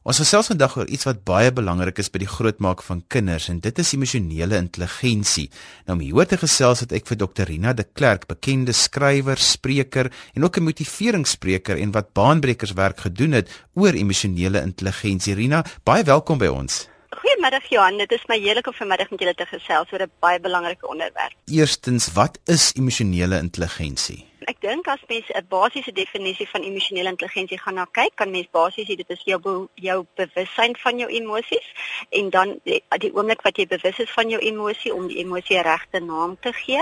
Ons gesels vandag oor iets wat baie belangrik is by die grootmaak van kinders en dit is emosionele intelligensie. Nou om hier te gesels het ek vir Dr. Rina de Klerk, bekende skrywer, spreker en ook 'n motiveringsspreker en wat baanbrekers werk gedoen het oor emosionele intelligensie. Rina, baie welkom by ons. Goeiemiddag Johan, dit is my heerlik om vanmiddag met julle te gesels oor 'n baie belangrike onderwerp. Eerstens, wat is emosionele intelligensie? Ek dink as mens 'n basiese definisie van emosionele intelligensie gaan na kyk, kan mens basies sê dit is jou be jou bewussyn van jou emosies en dan die, die oomblik wat jy bewus is van jou emosie om die emosie regte naam te gee.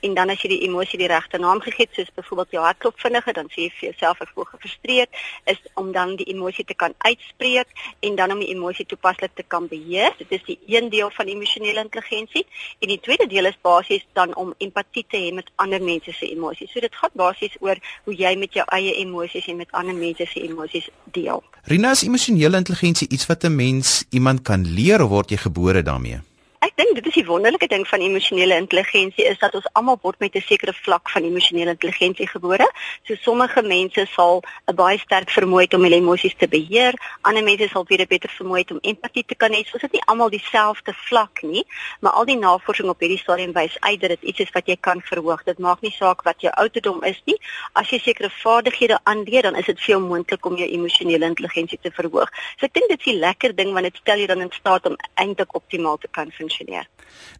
En dan as jy die emosie die regte naam gegee het, soos byvoorbeeld jou hartklop vinniger, dan sê jy vir jouself ek voel gefrustreerd, is om dan die emosie te kan uitspreek en dan om die emosie toepaslik te kan beheer. Dit is die een deel van emosionele intelligensie. En die tweede deel is basies dan om empatie te hê met ander mense se emosies. So dit dit gaan basies oor hoe jy met jou eie emosies en met ander mense se emosies deel. Rina, is emosionele intelligensie iets wat 'n mens iemand kan leer of word jy gebore daarmee? Ek dink dit is die wonderlike ding van emosionele intelligensie is dat ons almal word met 'n sekere vlak van emosionele intelligensie gebore. So sommige mense sal 'n baie sterk vermoë hê om hulle emosies te beheer, ander mense sal weer 'n beter vermoë hê om empatie te kan hê. So dit is nie almal dieselfde vlak nie, maar al die navorsing op hierdie stadium wys uit dat dit iets is wat jy kan verhoog. Dit maak nie saak wat jou ouderdom is nie. As jy sekere vaardighede aanleer, dan is dit veel moontlik om jou emosionele intelligensie te verhoog. So ek dink dit is 'n lekker ding want dit stel jou dan in staat om eintlik optimaal te kan funksioneer funksioneer.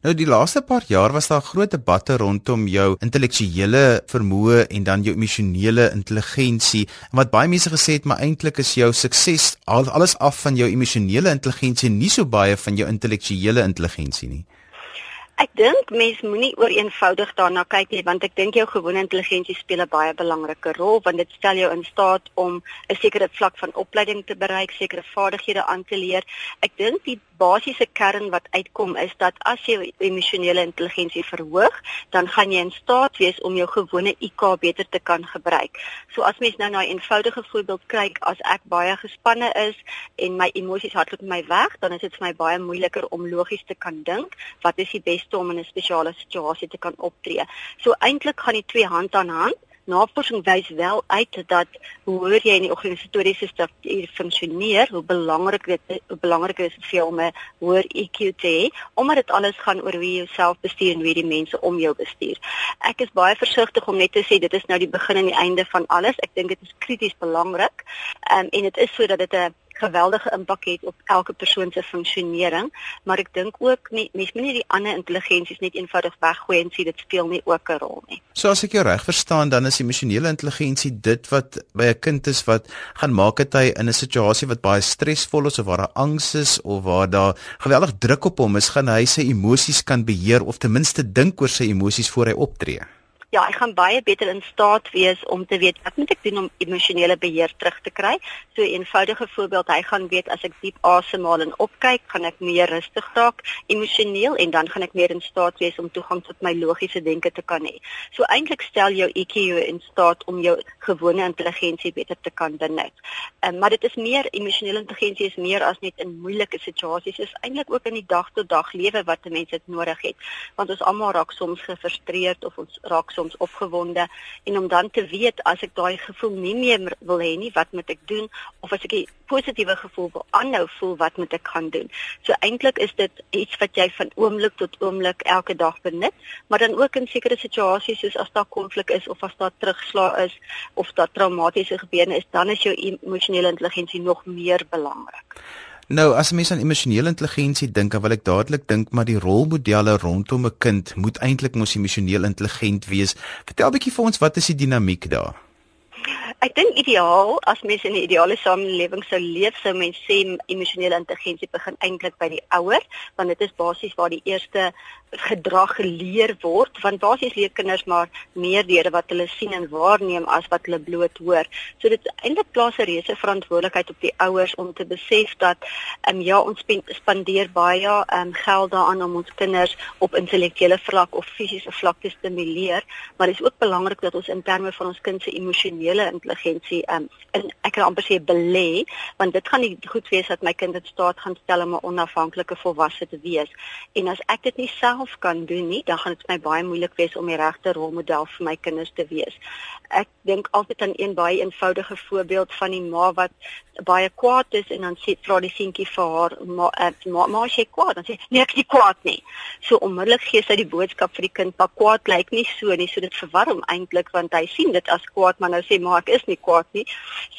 Nou die laaste paar jaar was daar groot debatte rondom jou intellektuele vermoë en dan jou emosionele intelligensie en wat baie mense gesê het maar eintlik is jou sukses alles af van jou emosionele intelligensie nie so baie van jou intellektuele intelligensie nie. Ek dink mens moenie oor eenvoudig daarna kyk nie want ek dink jou gewone intelligensie speel 'n baie belangrike rol want dit stel jou in staat om 'n sekere vlak van opleiding te bereik, sekere vaardighede aan te leer. Ek dink die basiese kern wat uitkom is dat as jy emosionele intelligensie verhoog, dan gaan jy in staat wees om jou gewone IQ beter te kan gebruik. So as mens nou na 'n eenvoudige voorbeeld kyk, as ek baie gespanne is en my emosies hardloop my weg, dan is dit vir my baie moeiliker om logies te kan dink wat is die beste om in 'n spesiale situasie te kan optree. So eintlik gaan die twee hand aan hand Navorsing wys wel uit dat hoe hoër jy in die organisatoriese struktuur funksioneer, hoe belangrik dit hoe belangrik is vir jou om 'n hoër EQ te hê, omdat dit alles gaan oor hoe jy jouself bestuur en hoe jy die mense om jou bestuur. Ek is baie versigtig om net te sê dit is nou die begin en die einde van alles. Ek dink dit is krities belangrik. Ehm um, en dit is sodat dit 'n geweldige impak het op elke persoon se funksionering, maar ek dink ook nie mens moet nie die ander intelligensies net eenvoudig weggooi en sê dit speel nie ook 'n rol nie. So as ek jou reg verstaan, dan is emosionele intelligensie dit wat by 'n kind is wat gaan maak dit hy in 'n situasie wat baie stresvol is of waar daar angs is of waar daar geweldig druk op hom is, gaan hy sy emosies kan beheer of ten minste dink oor sy emosies voor hy optree ja, ek gaan baie beter in staat wees om te weet wat moet ek doen om emosionele beheer terug te kry. So 'n eenvoudige voorbeeld, hy gaan weet as ek diep asemhaal en opkyk, gaan ek meer rustig raak emosioneel en dan gaan ek meer in staat wees om toegang tot my logiese denke te kan hê. So eintlik stel jou EQ in staat om jou gewone intelligensie beter te kan benut. Um, maar dit is meer emosionele intelligensie is meer as net in moeilike situasies, is eintlik ook in die dag tot dag lewe wat 'n mens dit nodig het. Want ons almal raak soms gefrustreerd of ons raak soms soms opgewonde en om dan te weet as ek daai gevoel nie meer wil hê nie, wat moet ek doen of as ek 'n positiewe gevoel wil aanhou voel, wat moet ek gaan doen? So eintlik is dit iets wat jy van oomblik tot oomblik elke dag benut, maar dan ook in sekere situasies soos as daar konflik is of as daar terugslag is of daar traumatiese gebeure is, dan is jou emosionele intelligensie nog meer belangrik. Nou, as mens aan emosionele intelligensie dink, dan wil ek dadelik dink maar die rolmodelle rondom 'n kind moet eintlik mos emosioneel intelligent wees. Vertel 'n bietjie vir ons wat is die dinamiek daar? Ek dink ideaal as mens in 'n ideale samelewing sou leef, sou mens sê emosionele intelligensie begin eintlik by die ouer, want dit is basies waar die eerste gedrag geleer word want basies leer kinders maar meer deur wat hulle sien en waarneem as wat hulle bloot hoor. So dit eintlik plaas 'n reuse verantwoordelikheid op die ouers om te besef dat ehm um, ja ons spandeer baie ehm um, geld daaraan om ons kinders op intellektuele vlak of fisiese vlak te stimuleer, maar dit is ook belangrik dat ons in terme van ons kind se emosionele intelligensie um in ek kan amper sê belê want dit gaan nie goed wees dat my kind in staat gaan stel om 'n onafhanklike volwasse te wees en as ek dit nie self kan doen nie dan gaan dit vir my baie moeilik wees om die regte rolmodel vir my kinders te wees. Ek dink altyd aan een baie eenvoudige voorbeeld van die ma wat baie kwaad is en dan sê vra die seentjie vir haar ma uh, ma, ma sê kwaad? Dan sê nee ek is nie kwaad nie. So onmiddellik gee sy die boodskap vir die kind maar kwaad lyk nie so nie so dit verwar hom eintlik want hy sien dit as kwaad maar nou sê maar ek is nie kwaad nie.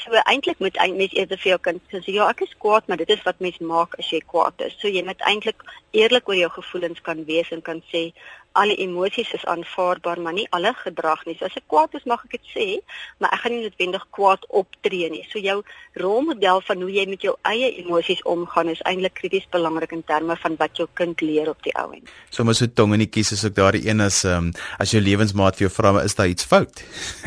So eintlik moet jy mens eerder vir jou kind sê ja ek is kwaad maar dit is wat mens maak as jy kwaad is. So jy moet eintlik eerlik oor jou gevoelens kan wees en kan sê alle emosies is aanvaarbaar, maar nie alle gedrag nie. So as ek kwaad is, mag ek dit sê, maar ek gaan nie noodwendig kwaad optree nie. So jou rolmodel van hoe jy met jou eie emosies omgaan is eintlik krities belangrik in terme van wat jou kind leer op die ou end. So mos so tong in die kies is ook daardie een as um, as jou lewensmaat vir jou vra, is daar iets fout?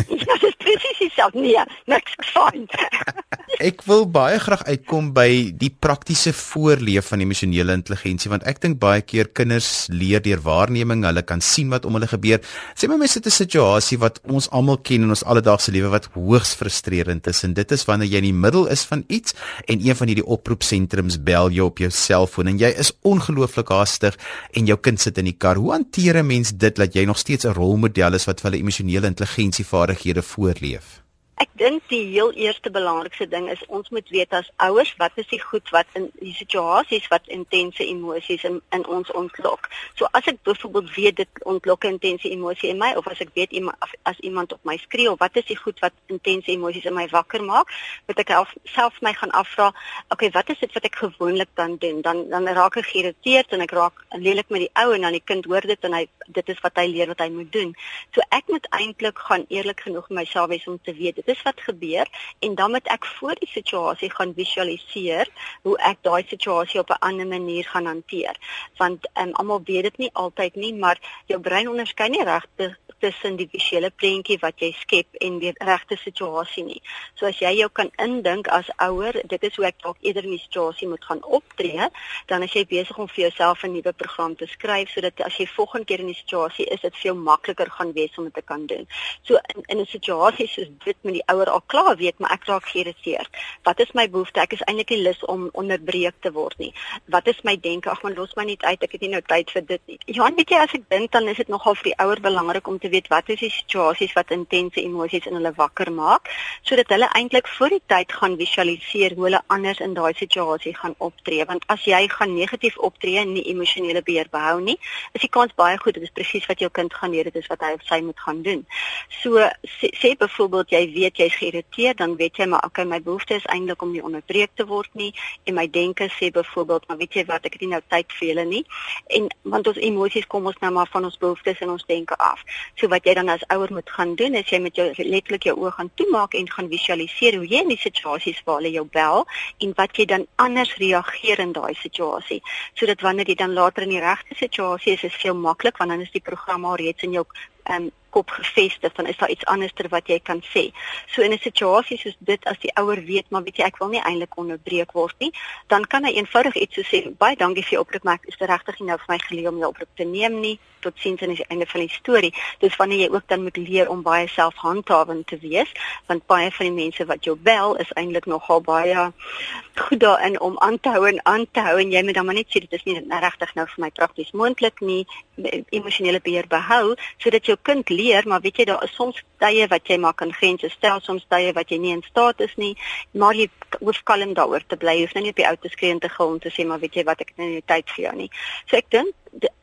presies dieselfde. Nee, niks fyn. ek wil baie graag uitkom by die praktiese voorleef van emosionele intelligensie want ek dink baie keer kinders leer deur waarneming, hulle kan sien wat om hulle gebeur. Sê maar mense dit is 'n situasie wat ons almal ken in ons alledaagse lewe wat hoogs frustrerend is en dit is wanneer jy in die middel is van iets en een van hierdie oproepsentrums bel jou op jou selfoon en jy is ongelooflik haastig en jou kind sit in die kar. Hoe hanteer 'n mens dit dat jy nog steeds 'n rolmodel is wat vir hulle emosionele intelligensie vaardighede voorlê? 30th. Ek dink die heel eerste belangrikste ding is ons moet weet as ouers wat is die goed wat in die situasies wat intense emosies in in ons ontlok. So as ek byvoorbeeld weet dit ontlok intense emosie in my of as ek weet iemand as iemand op my skree of wat is die goed wat intense emosies in my wakker maak, moet ek self my gaan afvra, okay, wat is dit wat ek gewoonlik dan doen? Dan dan raak ek geïrriteerd en ek raak lelik met die ou en dan die kind hoor dit en hy dit is wat hy leer wat hy moet doen. So ek moet eintlik gaan eerlik genoeg met myself wees om te weet dis wat gebeur en dan moet ek voor die situasie gaan visualiseer hoe ek daai situasie op 'n ander manier gaan hanteer. Want um, almal weet dit nie altyd nie, maar jou brein onderskei nie regtig tussen die visuele prentjie wat jy skep en die regte situasie nie. So as jy jou kan indink as ouer, dit is hoe ek dalk eerder in die situasie moet gaan optree, dan as jy besig om vir jouself 'n nuwe program te skryf sodat as jy volgende keer in die situasie is, dit veel makliker gaan wees om dit te kan doen. So in in 'n situasie soos dit met die ouer al klaar weet, maar ek raak geïrriteerd. Wat is my behoefte? Ek is eintlik nie lus om onderbreek te word nie. Wat is my denke? Ag man, los my net uit. Ek het nie nou tyd vir dit nie. Ja, weet jy as ek dink dan is dit nogal vir die ouer belangrik om te weet wat is die situasies wat intense emosies in hulle wakker maak sodat hulle eintlik voor die tyd gaan visualiseer hoe hulle anders in daai situasie gaan optree want as jy gaan negatief optree en nie emosionele beheer behou nie is die kans baie goed dit is presies wat jou kind gaan leer dit is wat hy of sy moet gaan doen so sê, sê byvoorbeeld jy weet jy's geïrriteerd dan weet jy maar okay my behoefte is eintlik om nie onderbreek te word nie. En my denke sê byvoorbeeld maar weet jy wat ek het nie nou tyd vir julle nie. En want ons emosies kom ons nou maar van ons behoeftes en ons denke af. So wat jy dan as ouer moet gaan doen is jy met jou letterlik jou oë gaan toemaak en gaan visualiseer hoe jy in die situasies waar hulle jou bel en wat jy dan anders reageer in daai situasie. Sodat wanneer jy dan later in die regte situasie is is veel maklik want dan is die program al reeds in jou um, kop gefestig dan is daar iets anderster wat jy kan sê. So in 'n situasie soos dit as die ouer weet maar weet jy ek wil nie eintlik onderbreek word nie, dan kan hy eenvoudig iets so sê, baie dankie vir jou oproep maar ek is regtig nie nou vir my geleë om jou oproep te neem nie. Tot sins aan die einde van die storie. Dis wanneer jy ook dan moet leer om baie selfhandhawend te wees, want baie van die mense wat jou bel is eintlik nogal baie goed daarin om aan te hou en aan te hou en jy moet dan maar net sê dit is nie regtig nou vir my prakties moontlik nie, emosionele beheer behou sodat jou kind leer, maar weet jy daar is soms tye wat jy maar kan grense stel, soms tye wat jy nie in staat is nie, maar jy hoef kalm daaroor te bly. Jy hoef nou nie op die ou te skree en te gil om te sê maar weet jy wat ek het nou nie tyd vir jou nie. So ek dink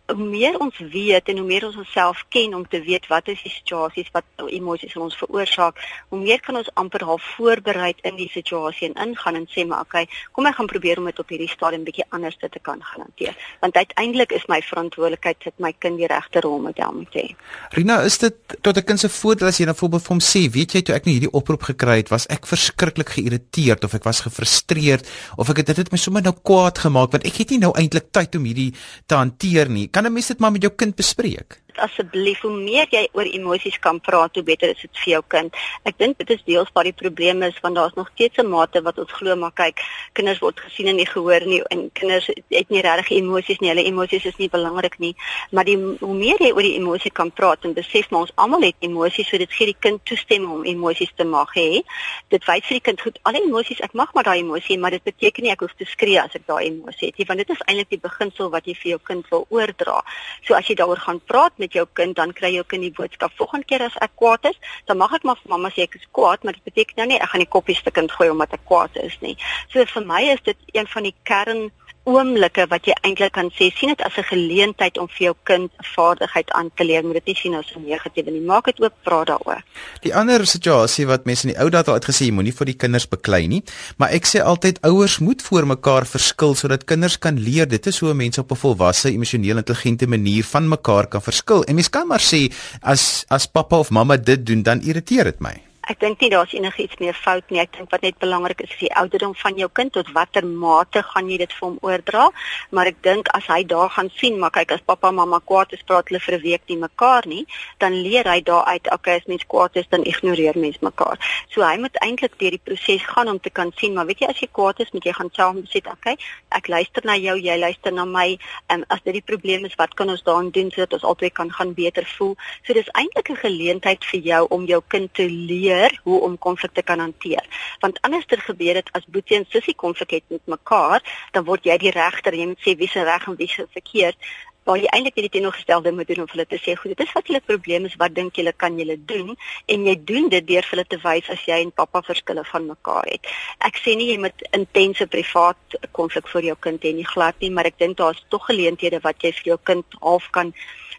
hoe meer ons weet en hoe meer ons onsself ken om te weet wat is die situasies wat emosies in ons veroorsaak, hoe meer kan ons amper half voorberei in die situasie en ingaan en sê maar okay, kom ek gaan probeer om dit op hierdie stadium bietjie anders te kan hanteer. Want uiteindelik is my verantwoordelikheid dat my kind die regte rolmodel moet hê. Rina, is dit tot 'n kind se voordeel as jy 'n voorbeeld vir hom sê, weet jy toe ek nou hierdie oproep gekry het, was ek verskriklik geïrriteerd of ek was gefrustreerd of ek het dit my sommer nou kwaad gemaak want ek het nie nou eintlik tyd om hierdie te hanteer nie kan 'n mens dit maar met jou kind bespreek? Asseblief hoe meer jy oor emosies kan praat, hoe beter is dit vir jou kind. Ek dink dit is deels waar die probleem is want daar's nog steeds 'n mate wat ons glo maar kyk, kinders word gesien en nie gehoor nie en kinders het nie regtig emosies nie. Hulle emosies is nie belangrik nie. Maar die hoe meer jy oor die emosie kan praat en besef maar ons almal het emosies, so dit gee die kind toestemming om emosies te mag hê. Dit wys vir die kind goed, alle emosies, ek mag maar daai emosie, maar dit beteken nie ek hoef te skree as ek daai emosie het nie, want dit is eintlik die beginsel wat jy vir jou kind wil oordra. So as jy daaroor gaan praat met jou kind, dan kry jou kind die boodskap. Volgende keer as ek kwaad is, dan mag ek maar vir mamma sê ek is kwaad, maar dit beteken nou nie ek gaan die koppies te kind gooi omdat ek kwaad is nie. So vir my is dit een van die kern oomblikke wat jy eintlik kan sê sien dit as 'n geleentheid om vir jou kind 'n vaardigheid aan te leer, moet dit nie sien as 'n negatiewe nie. Maak dit oop, praat daaroor. Die ander situasie wat mense in die ou dae al uitgesê jy moenie vir die kinders beklei nie, maar ek sê altyd ouers moet voor mekaar verskil sodat kinders kan leer. Dit is hoe mense op 'n volwasse, emosioneel intelligente manier van mekaar kan verskil. En mens kan maar sê as as pappa of mamma dit doen, dan irriteer dit my. Ek dink nie daar's enigiets meer fout nie. Ek dink wat net belangrik is is die ouderdom van jou kind tot watter mate gaan jy dit vir hom oordra? Maar ek dink as hy daar gaan sien, maar kyk as pappa en mamma kwaad is, praat hulle vir 'n week nie mekaar nie, dan leer hy daar uit, okay, as mens kwaad is, dan ignoreer mens mekaar. So hy moet eintlik deur die proses gaan om te kan sien, maar weet jy as jy kwaad is, moet jy gaan saam sê, okay, ek luister na jou, jy luister na my. En um, as dit die probleem is, wat kan ons daaraan doen sodat ons albei kan gaan beter voel? So dis eintlik 'n geleentheid vir jou om jou kind te leer leer hoe om konflikte kan hanteer. Want anderster gebeur dit as boetie en sussie konflik het met mekaar, dan word jy die regter, jy moet sê wie se reg en wie se verkeerd. Waar jy eintlik net die teenoorgestelde moet doen om hulle te sê goed dit is wat julle probleem is wat dink julle kan julle doen? En jy doen dit deur hulle te wys as jy en pappa verskille van mekaar het. Ek sê nie jy moet intense privaat konflik vir jou kind hê nie glad nie maar ek dink daar's tog geleenthede wat jy vir jou kind half kan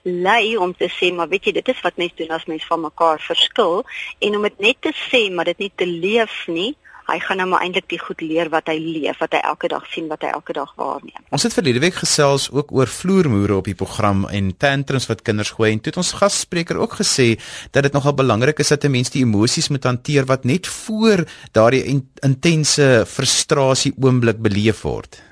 lei om te sê maar weet jy dit is wat mense doen as mense van mekaar verskil. En om dit net te sê maar dit nie te leef nie hy gaan nou maar eintlik die goed leer wat hy leef wat hy elke dag sien wat hy elke dag waarneem. Ons het verlede week gesels ook oor vloermoere op die program en tantrums wat kinders gooi en toe het ons gasspreker ook gesê dat dit nogal belangrik is dat 'n mens die emosies moet hanteer wat net voor daardie intense frustrasie oomblik beleef word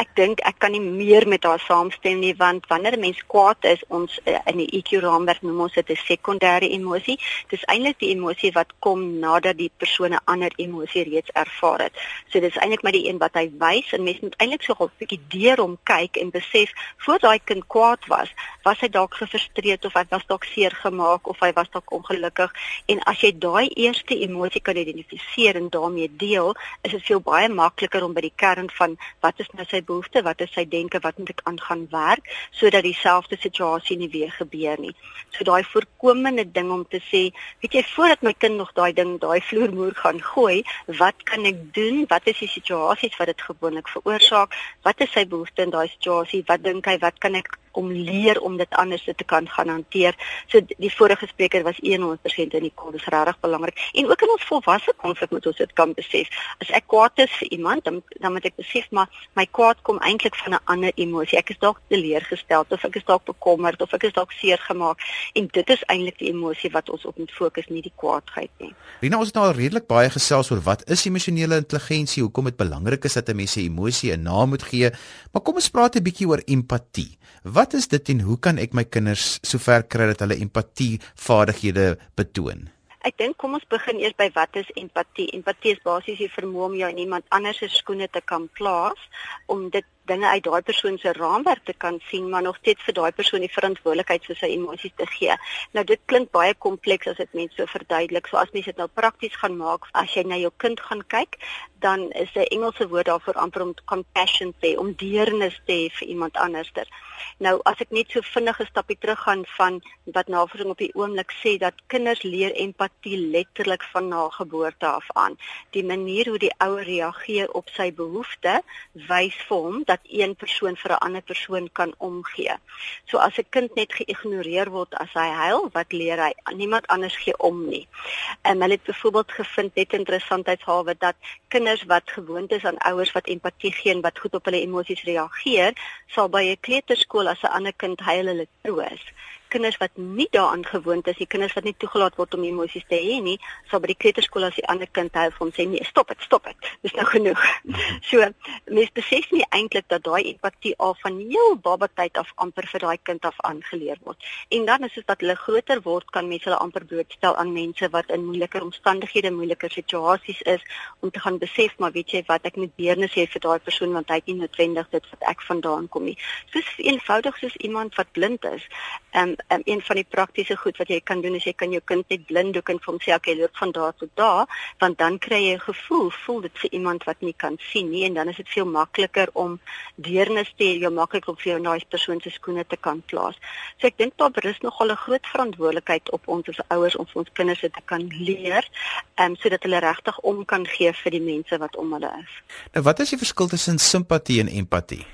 ek dink ek kan nie meer met haar saamstem nie want wanneer 'n mens kwaad is ons uh, in die EQ raamwerk noem ons dit 'n sekondêre emosie. Dis eintlik die emosie wat kom nadat die persoon 'n ander emosie reeds ervaar het. So dis eintlik maar die een wat hy wys en mens moet eintlik so 'n bietjie deur hom kyk en besef voor daai kind kwaad was was hy dalk gefrustreerd of hy was dalk seer gemaak of hy was dalk ongelukkig. En as jy daai eerste emosie kan identifiseer en daarmee deel is dit vir jou baie makliker om by die kern van wat is nou sy behoefte, wat is sy denke, wat moet ek aangaan werk sodat dieselfde situasie nie weer gebeur nie. So daai voorkomende ding om te sê, weet jy voordat my kind nog daai ding, daai vloermoer gaan gooi, wat kan ek doen? Wat is die situasies wat dit gewoonlik veroorsaak? Wat is sy behoefte in daai situasie? Wat dink hy wat kan ek om leer om dit anders te kan gaan hanteer. So die vorige spreker was 100% in die kon, dis regtig belangrik. En ook in ons volwasse konflik moet ons dit kan besef. As ek kwaad is vir iemand, dan dan moet ek besef maar my kwaad kom eintlik van 'n ander emosie. Ek is dalk teleurgestel of ek is dalk bekommerd of ek is dalk seer gemaak en dit is eintlik die emosie wat ons op moet fokus, nie die kwaadheid nie. Rina, ons het nou al redelik baie gesels oor wat is emosionele intelligensie, hoekom dit belangrik is dat 'n mens 'n emosie 'n naam moet gee, maar kom ons praat 'n bietjie oor empatie. Wat is dit en hoe kan ek my kinders sover kry dat hulle empatie vaardighede betoon? Ek dink kom ons begin eers by wat is empatie? Empatie is basies die vermoë om jou in iemand anders se skoene te kan plaas om dit dinge uit daai persoon se raamwerk te kan sien, maar nog steeds vir daai persoon die verantwoordelikheid vir sy emosies te gee. Nou dit klink baie kompleks as dit mense so verduidelik. So as mens dit nou prakties gaan maak, as jy na jou kind gaan kyk, dan is 'n Engelse woord daarvoor amper om compassion te hê, om deernis te hê vir iemand anderster. Nou as ek net so vinnig 'n stapie terug gaan van wat navorsing op die oomblik sê dat kinders leer empatie letterlik van na geboorte af aan. Die manier hoe die ouer reageer op sy behoeftes wys vir hom dat een persoon vir 'n ander persoon kan omgee. So as 'n kind net geïgnoreer word as hy huil, wat leer hy? Niemand anders gee om nie. En hulle het byvoorbeeld gevind net interessantheidshalwe dat kinders wat gewoond is aan ouers wat empatie gee en wat goed op hulle emosies reageer, sal by 'n kleuterskool as 'n ander kind huil hulle troos kinders wat nie daaraan gewoond is, die kinders wat nie toegelaat word om emosies te hê nie, sal by die kleuterskool as die ander kind help hom sê nee, stop dit, stop dit. Dis nou genoeg. so mens besef nie eintlik dat daai empatie al van heel babatyd af amper vir daai kind af aangeleer word. En dan is dit dat hulle groter word, kan mense hulle amper blootstel aan mense wat in moeiliker omstandighede, moeiliker situasies is om te gaan besef maar weet jy wat ek moet deernis hê vir daai persoon want hy het nie noodwendig dit wat ek vandaan kom nie. Soos eenvoudig soos iemand wat blind is. Ehm um, um, een van die praktiese goed wat jy kan doen is jy kan jou kind net blinddoek en vir hom sê okay, loop van daar tot daar, want dan kry jy 'n gevoel, voel dit vir iemand wat nie kan sien nie en dan is dit veel makliker om deernis te hê, jou maklik om vir jou daai persoon se skoene te kan plaas. So ek dink daar berus nogal 'n groot verantwoordelikheid op ons as ouers om vir ons kinders dit te kan leer, um, sodat hulle regtig om kan gee vir die mense wat om hulle is. Nou wat is die verskil tussen simpatie en empatie?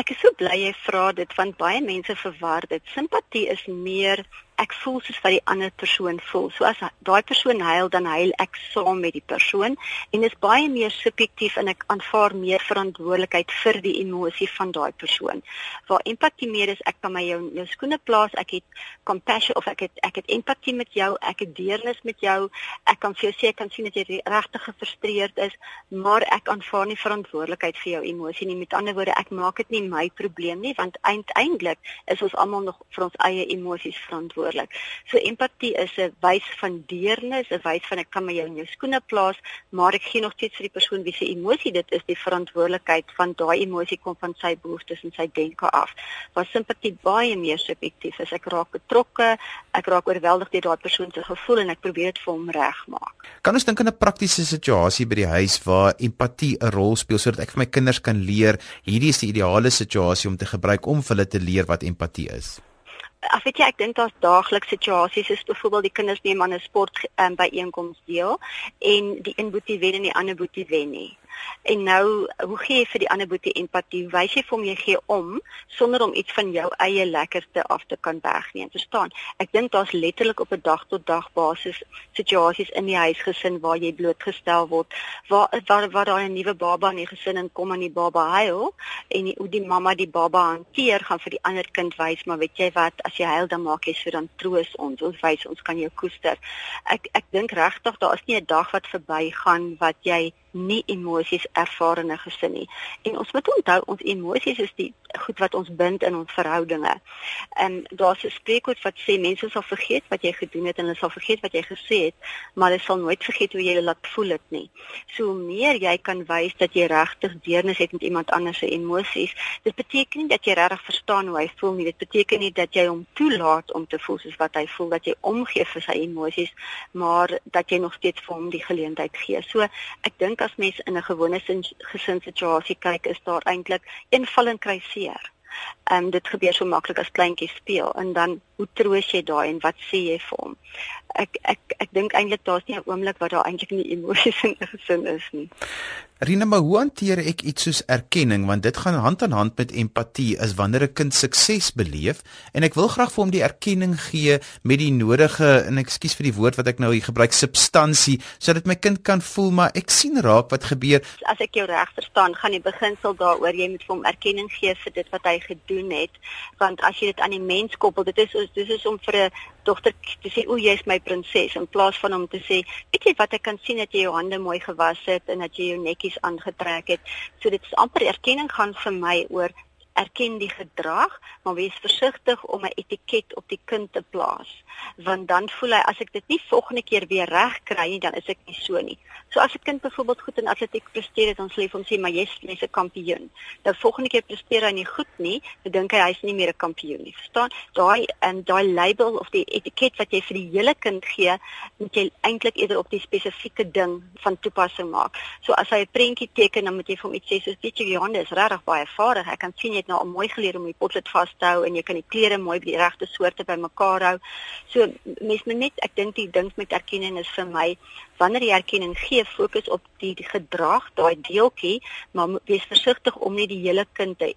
Ek is so bly jy vra dit want baie mense verwar dit. Simpatie is meer ek voel soos wat die ander persoon voel. So as daai persoon huil, dan huil ek saam met die persoon en is baie meer subjektief en ek aanvaar meer verantwoordelikheid vir die emosie van daai persoon. Waar empatie meer is ek kan my jou jou skoene plaas, ek het compassion of ek het ek het empatie met jou, ek het deernis met jou. Ek kan vir jou sê ek kan sien dat jy regtig gefrustreerd is, maar ek aanvaar nie verantwoordelikheid vir jou emosie nie. Met ander woorde, ek maak dit nie my probleem nie want uiteindelik is ons almal nog vir ons eie emosies verantwoordelik verantwoordelik. So empatie is 'n wys van deernis, 'n wys van ek kan my jou in jou skoene plaas, maar ek gee nog steeds vir die persoon wie se emosie dit is, die verantwoordelikheid van daai emosie kom van sy behoeftes en sy denke af. Waar simpatie baie meer subjektief is. Ek raak betrokke, ek raak oorweldig deur daai persoon se gevoel en ek probeer dit vir hom regmaak. Kan ons dink aan 'n praktiese situasie by die huis waar empatie 'n rol speel sodat ek vir my kinders kan leer hierdie is die ideale situasie om te gebruik om vir hulle te leer wat empatie is? Ag weet jy ek dink daar's daagliks situasies soos byvoorbeeld die kinders neem aan 'n sport um, by einkoms deel en die een boetie wen en die ander boetie wen nie. En nou, hoe gee jy vir die ander boetie empatie? Wys jy vir hom jy gee om sonder om iets van jou eie lekkerste af te kan wegneem. Verstaan? Ek dink daar's letterlik op 'n dag tot dag basis situasies in die huisgesin waar jy blootgestel word waar waar waar daar 'n nuwe baba in die gesin en kom aan die baba huil en die, hoe die mamma die baba hanteer gaan vir die ander kind wys, maar weet jy wat, as jy huil dan maak jy so dan troos ons. Ons wys ons kan jou koester. Ek ek dink regtig daar is nie 'n dag wat verbygaan wat jy nie emosies 'n gesin nie. En ons moet onthou ons emosies is die goed wat ons bind in ons verhoudinge. En daar's 'n spreekwoord wat sê mense sal vergeet wat jy gedoen het en hulle sal vergeet wat jy gesê het, maar hulle sal nooit vergeet hoe jy hulle laat voel het nie. So hoe meer jy kan wys dat jy regtig deernis het met iemand anders se emosies, dit beteken nie dat jy regtig verstaan hoe hy voel nie. Dit beteken nie dat jy hom toelaat om te voel soos wat hy voel, dat jy omgee vir sy emosies, maar dat jy nog steeds vir hom die geleentheid gee. So ek dink as mens in 'n gewone gesinssituasie kyk, is daar eintlik een val en kry seer. Ehm um, dit gebeur so maklik as kleintjies speel en dan hoe troos jy daai en wat sê jy vir hom? Ek ek ek dink eintlik daar's nie 'n oomblik wat daar eintlik nie emosies in gesin is nie. Rina, maar hoe hanteer ek iets soos erkenning want dit gaan hand aan hand met empatie as wanneer 'n kind sukses beleef en ek wil graag vir hom die erkenning gee met die nodige en ekskuus vir die woord wat ek nou hier gebruik substansie sodat my kind kan voel maar ek sien raak wat gebeur. As ek jou reg verstaan, gaan die beginsel daaroor jy moet vir hom erkenning gee vir dit wat hy gedoen het want as jy dit aan die mens koppel, dit is dis is om vir 'n dogter te sê o, jy's my prinses in plaas van om te sê, weet jy wat ek kan sien dat jy jou hande mooi gewas het en dat jy jou netjies aangetrek het. So dit is amper erkenning gaan vir my oor erken die gedrag, maar wees versigtig om 'n etiket op die kind te plaas, want dan voel hy as ek dit nie volgende keer weer reg kry nie, dan is ek nie so nie. So as 'n kind byvoorbeeld goed in atletiek presteer het, ons sê hom sê maar jy's jy's 'n kampioen. Dan volgende keer presteer hy nie goed nie, dan dink hy hy's nie meer 'n kampioen nie. Verstaan? Daai en daai label of die etiket wat jy vir die hele kind gee, moet jy eintlik eerder op die spesifieke ding van toepassing maak. So as hy 'n prentjie teken, dan moet jy vir hom iets sê soos weet jy Johan is regtig baie vaardig. Ek kan sien jy het nou al mooi geleer om die potlood vas te hou en jy kan die kleure mooi by die regte soorte bymekaar hou. So mense moet net ek dink die ding met erkenning is vir my wanneer jy erkenning gee, fokus op die, die gedrag, daai deeltjie, maar wees versigtig om nie die hele kind 'n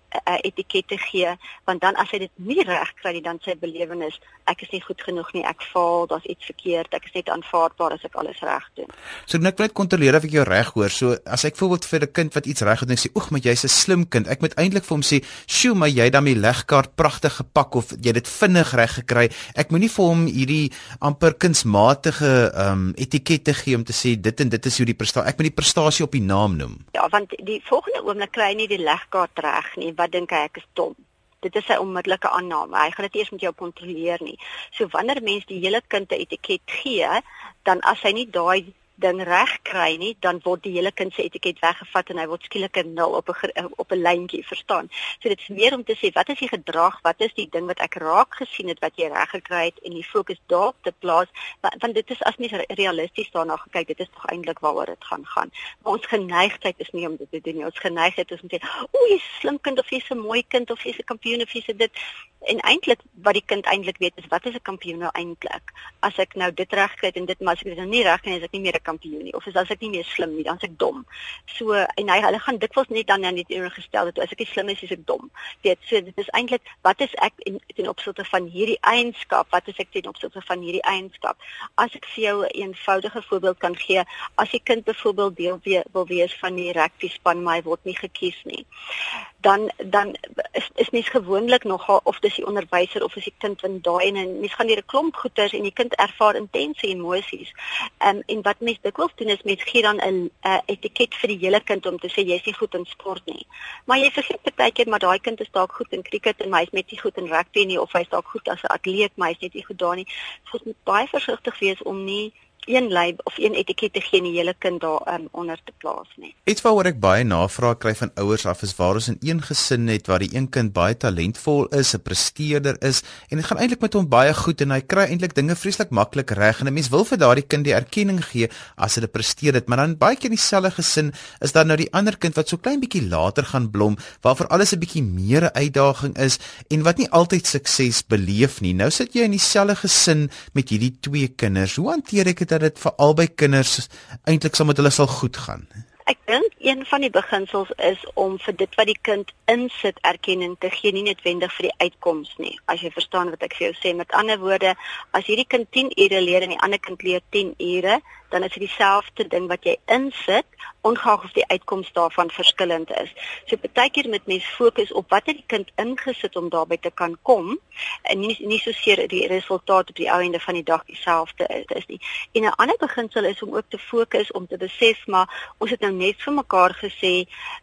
etiket te gee, want dan as hy dit nie reg kry nie, dan sy belewenis, ek is nie goed genoeg nie, ek faal, daar's iets verkeerd, ek is net aanvaarbaar as ek alles reg doen. So net net kontroleer of ek jou reg hoor. So as ek voorbeeld vir 'n kind wat iets reg gedoen het, sê oek, maar jy's 'n slim kind. Ek moet eintlik vir hom sê, "Sjoe, maar jy het dan die legkaart pragtig gepak of jy het dit vinnig reg gekry." Ek moenie vir hom hierdie amper kunsmatige ehm um, etikette gee om te sê dit en dit is hoe die prestasie. Ek moet die prestasie op die naam noem. Ja, want die volgende oomblik kry hy nie die legkaart reg nie. Wat dink hy ek is dom? dit is sy onmiddellike aanname. Hy gaan dit eers met jou kontroleer nie. So wanneer mens die hele kind 'n etiket gee, dan as hy nie daai ding reg kry nie, dan word die hele kind se etiket weggevat en hy word skielik 'n nul op 'n op 'n lyntjie, verstaan? So dit is meer om te sê wat is die gedrag, wat is die ding wat ek raak gesien het wat jy reg gekry het en die fokus daarop te plaas, want, want dit is as mens realisties daarna kyk, dit is tog eintlik waaroor dit gaan gaan. Maar ons geneigtheid is nie om dit te doen nie. Ons geneigtheid is om te sê, "O, jy's slim kind of jy's 'n mooi kind of jy's 'n kampioen of jy's dit." En eintlik wat die kind eintlik weet is wat is 'n kampioen nou eintlik? As ek nou dit reg kry en dit maar as ek dit nou nie reg kry nie, is ek nie meer 'n kampioen nie of is as ek nie meer slim nie, dan is ek dom. So en hy hulle gaan dikwels net dan net teenoorgestel dat as ek nie slim is, is ek dom. Weet, so dit is eintlik wat is ek in ten opsigte van hierdie eienskap? Wat is ek ten opsigte van hierdie eienskap? As ek vir jou 'n eenvoudige voorbeeld kan gee, as 'n kind byvoorbeeld deel wil wees van die rugby span, maar hy word nie gekies nie dan dan is is mens gewoonlik nogal of dis die onderwyser of is die kind van daai en mens gaan deur 'n klomp goeters en die kind ervaar intense emosies. Ehm um, en wat mens dikwels doen is mens gee dan 'n uh, etiket vir die hele kind om te sê jy's nie goed in sport nie. Maar jy vergeet baie keer maar daai kind is dalk goed in cricket en hy's net nie goed in rugby nie of hy's dalk goed as 'n atleet maar hy's net nie goed daar nie. So jy moet baie versigtig wees om nie een lei of een etiket te gee en die hele kind daar um, onder te plaas nie. Iets waaroor ek baie navraag kry van ouers af is waar ons in een gesin het waar die een kind baie talentvol is, 'n presteerder is en dit gaan eintlik met hom baie goed en hy kry eintlik dinge vreeslik maklik reg en 'n mens wil vir daardie kind die erkenning gee as hulle presteer dit, maar dan baie keer in dieselfde gesin is daar nou die ander kind wat so klein bietjie later gaan blom waarvoor alles 'n bietjie meer 'n uitdaging is en wat nie altyd sukses beleef nie. Nou sit jy in dieselfde gesin met hierdie twee kinders. Hoe hanteer ek dit dat dit vir albei kinders eintlik sal met hulle sal goed gaan? Ek dink een van die beginsels is om vir dit wat die kind insit erkenning te gee, nie noodwendig vir die uitkoms nie. As jy verstaan wat ek vir jou sê, met ander woorde, as hierdie kind 10 ure leer en die ander kind leer 10 ure, dan is dit dieselfde ding wat jy insit ongeag of die uitkoms daarvan verskillend is. So partykeer moet mens fokus op wat het die kind ingesit om daarby te kan kom en nie nie so seer die resultaat op die ou einde van die dag dieselfde is, is nie. En 'n ander beginsel is om ook te fokus om te besef maar ons het nou net vir mekaar gesê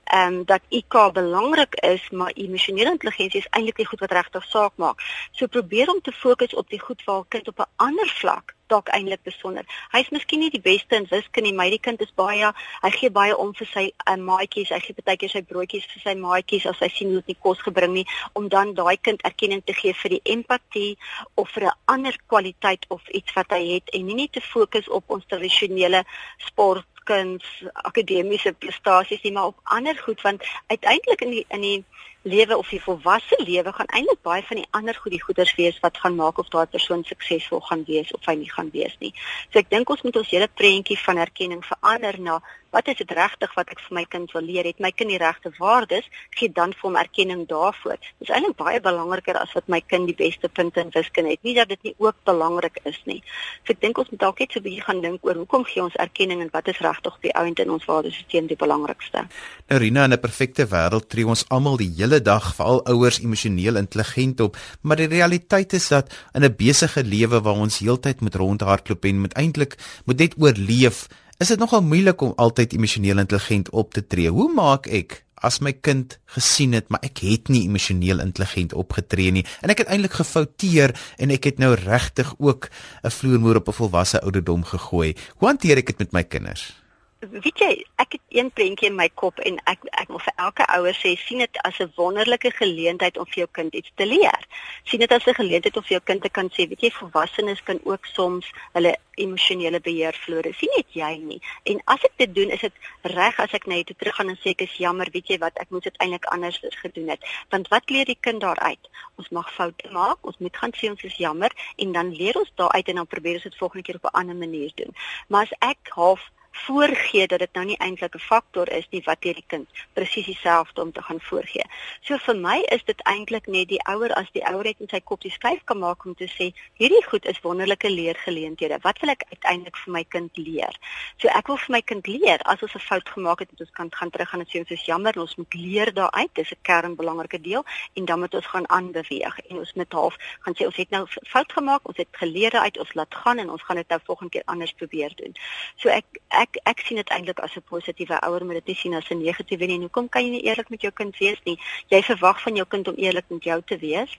ehm um, dat IQ belangrik is, maar emosionele intelligensie is eintlik die goed wat regtig saak maak. So probeer om te fokus op die goed waar kind op 'n ander vlak dalk eintlik besonder. Hy's miskien nie die beste in wiskunde maar die kind is baie hy gee baie om vir sy uh, maatjies. Hy gee baie keer sy broodjies vir sy maatjies as hy sien hoe dit nie kos gebring nie om dan daai kind erkenning te gee vir die empatie of vir 'n ander kwaliteit of iets wat hy het en nie net te fokus op ons tradisionele sport kuns akademiese prestasies nie maar op ander goed want uiteindelik in die in die lewe of die volwasse lewe gaan eintlik baie van die ander goeie goeders wees wat gaan maak of daai persoon suksesvol gaan wees of hy nie gaan wees nie. So ek dink ons moet ons hele prentjie van erkenning verander na wat is dit regtig wat ek vir my kind wil leer? Het my kind die regte waardes? Gee dan vir hom erkenning daarvoor. Dit is eintlik baie belangriker as wat my kind die beste punte in wiskunde het. Nie dat dit nie ook belangrik is nie. So ek dink ons moet dalk net so 'n bietjie gaan dink oor hoekom gee ons erkenning en wat is regtig op die ou end in ons waardesisteem die belangrikste. Nou Rina, in 'n perfekte wêreld tree ons almal die hele hele dag veral ouers emosioneel intelligent op, maar die realiteit is dat in 'n besige lewe waar ons heeltyd moet rondhardloop en moet eintlik moet net oorleef, is dit nogal moeilik om altyd emosioneel intelligent op te tree. Hoe maak ek as my kind gesien het maar ek het nie emosioneel intelligent opgetree nie en ek het eintlik gefouteer en ek het nou regtig ook 'n vloermoer op 'n volwasse ouderdom gegooi. Hoe hanteer ek dit met my kinders? Weet jy, ek het een prentjie in my kop en ek ek wil vir elke ouer sê sien dit as 'n wonderlike geleentheid om vir jou kind iets te leer. Sien dit as 'n geleentheid om vir jou kind te kan sê, weet jy, volwassenes kan ook soms hulle emosionele beheer verloor. Sien net jy nie. En as ek dit doen, is dit reg as ek net terug gaan en sê ek is jammer, weet jy wat, ek moes dit eintlik anders gedoen het. Want wat leer die kind daaruit? Ons mag foute maak, ons moet gaan sê ons is jammer en dan leer ons daaruit en dan probeer ons dit volgende keer op 'n ander manier doen. Maar as ek half voorgee dat dit nou nie eintlik 'n faktor is nie wat hierdie kind presies dieselfde om te gaan voorgee. So vir my is dit eintlik net die ouer as die ouer het in sy kop die skryf kan maak om te sê hierdie goed is wonderlike leergeleenthede. Wat wil ek uiteindelik vir my kind leer? So ek wil vir my kind leer as ons 'n fout gemaak het, dat ons kan gaan terug gaan en sê ons is jammer, ons moet leer daaruit. Dis 'n kernbelangrike deel en dan moet ons gaan aanbeweeg en ons moet half gaan sê ons het nou fout gemaak, ons het geleer uit, ons laat gaan en ons gaan dit nou volgende keer anders probeer doen. So ek ek ek sien dit eintlik as 'n positiewe ouer moet dit nie sien as 'n negatiewe nie. Hoekom kan jy nie eerlik met jou kind wees nie? Jy verwag van jou kind om eerlik met jou te wees.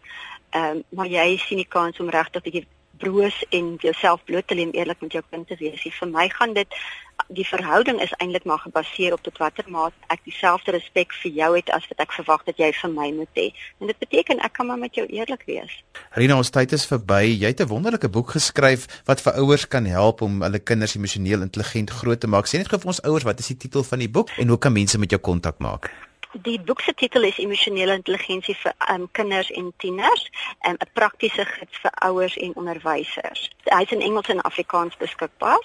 Ehm um, maar jy sien nie kans om regtig 'n bietjie broos en jouself bloot te lê om eerlik met jou kind te wees. Vir my gaan dit die verhouding is eintlik maar gebaseer op tot watter mate ek dieselfde respek vir jou het as wat ek verwag dat jy vir my moet hê. En dit beteken ek kan maar met jou eerlik wees. Rina, ons tyd is verby. Jy het 'n wonderlike boek geskryf wat vir ouers kan help om hulle kinders emosioneel intelligent groot te maak. Sê net gou vir ons ouers, wat is die titel van die boek en hoe kan mense met jou kontak maak? Die boek se titel is Emosionele Intelligensie vir um, kinders en tieners, um, 'n praktiese gids vir ouers en onderwysers. Hy's in Engels en Afrikaans beskikbaar.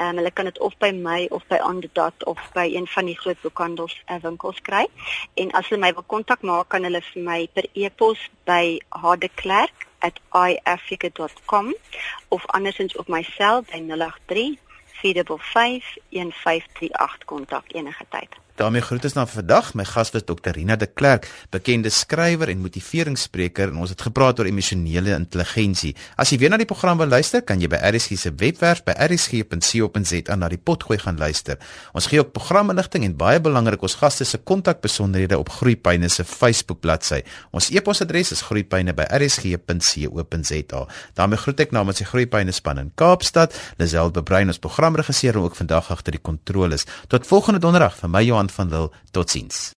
Um, hulle kan dit of by my of by Dot of by een van die groot boekhandels uh, winkels kry. En as hulle my wil kontak maak, kan hulle vir my per e-pos by hadeklerk@iafrica.com of andersins op my sel by 083 455 1538 kontak enige tyd daarmee groet ons na vandag. My gas was Dr. Rina de Klerk, bekende skrywer en motiveringsspreker en ons het gepraat oor emosionele intelligensie. As jy weer na die program wil luister, kan jy by RSG se webwerf by rsg.co.za na die potgooi gaan luister. Ons gee ook programinligting en baie belangrik, ons gaste se kontakbesonderhede op Groepyne se Facebook bladsy. Ons e-posadres is groepyne@rsg.co.za. daarmee groet ek namens die Groepyne span in Kaapstad, Lisel Bebrein ons programregisseur en ook vandag agter die kontroles. Tot volgende donderdag vir my Johan van Lille. Totsiens.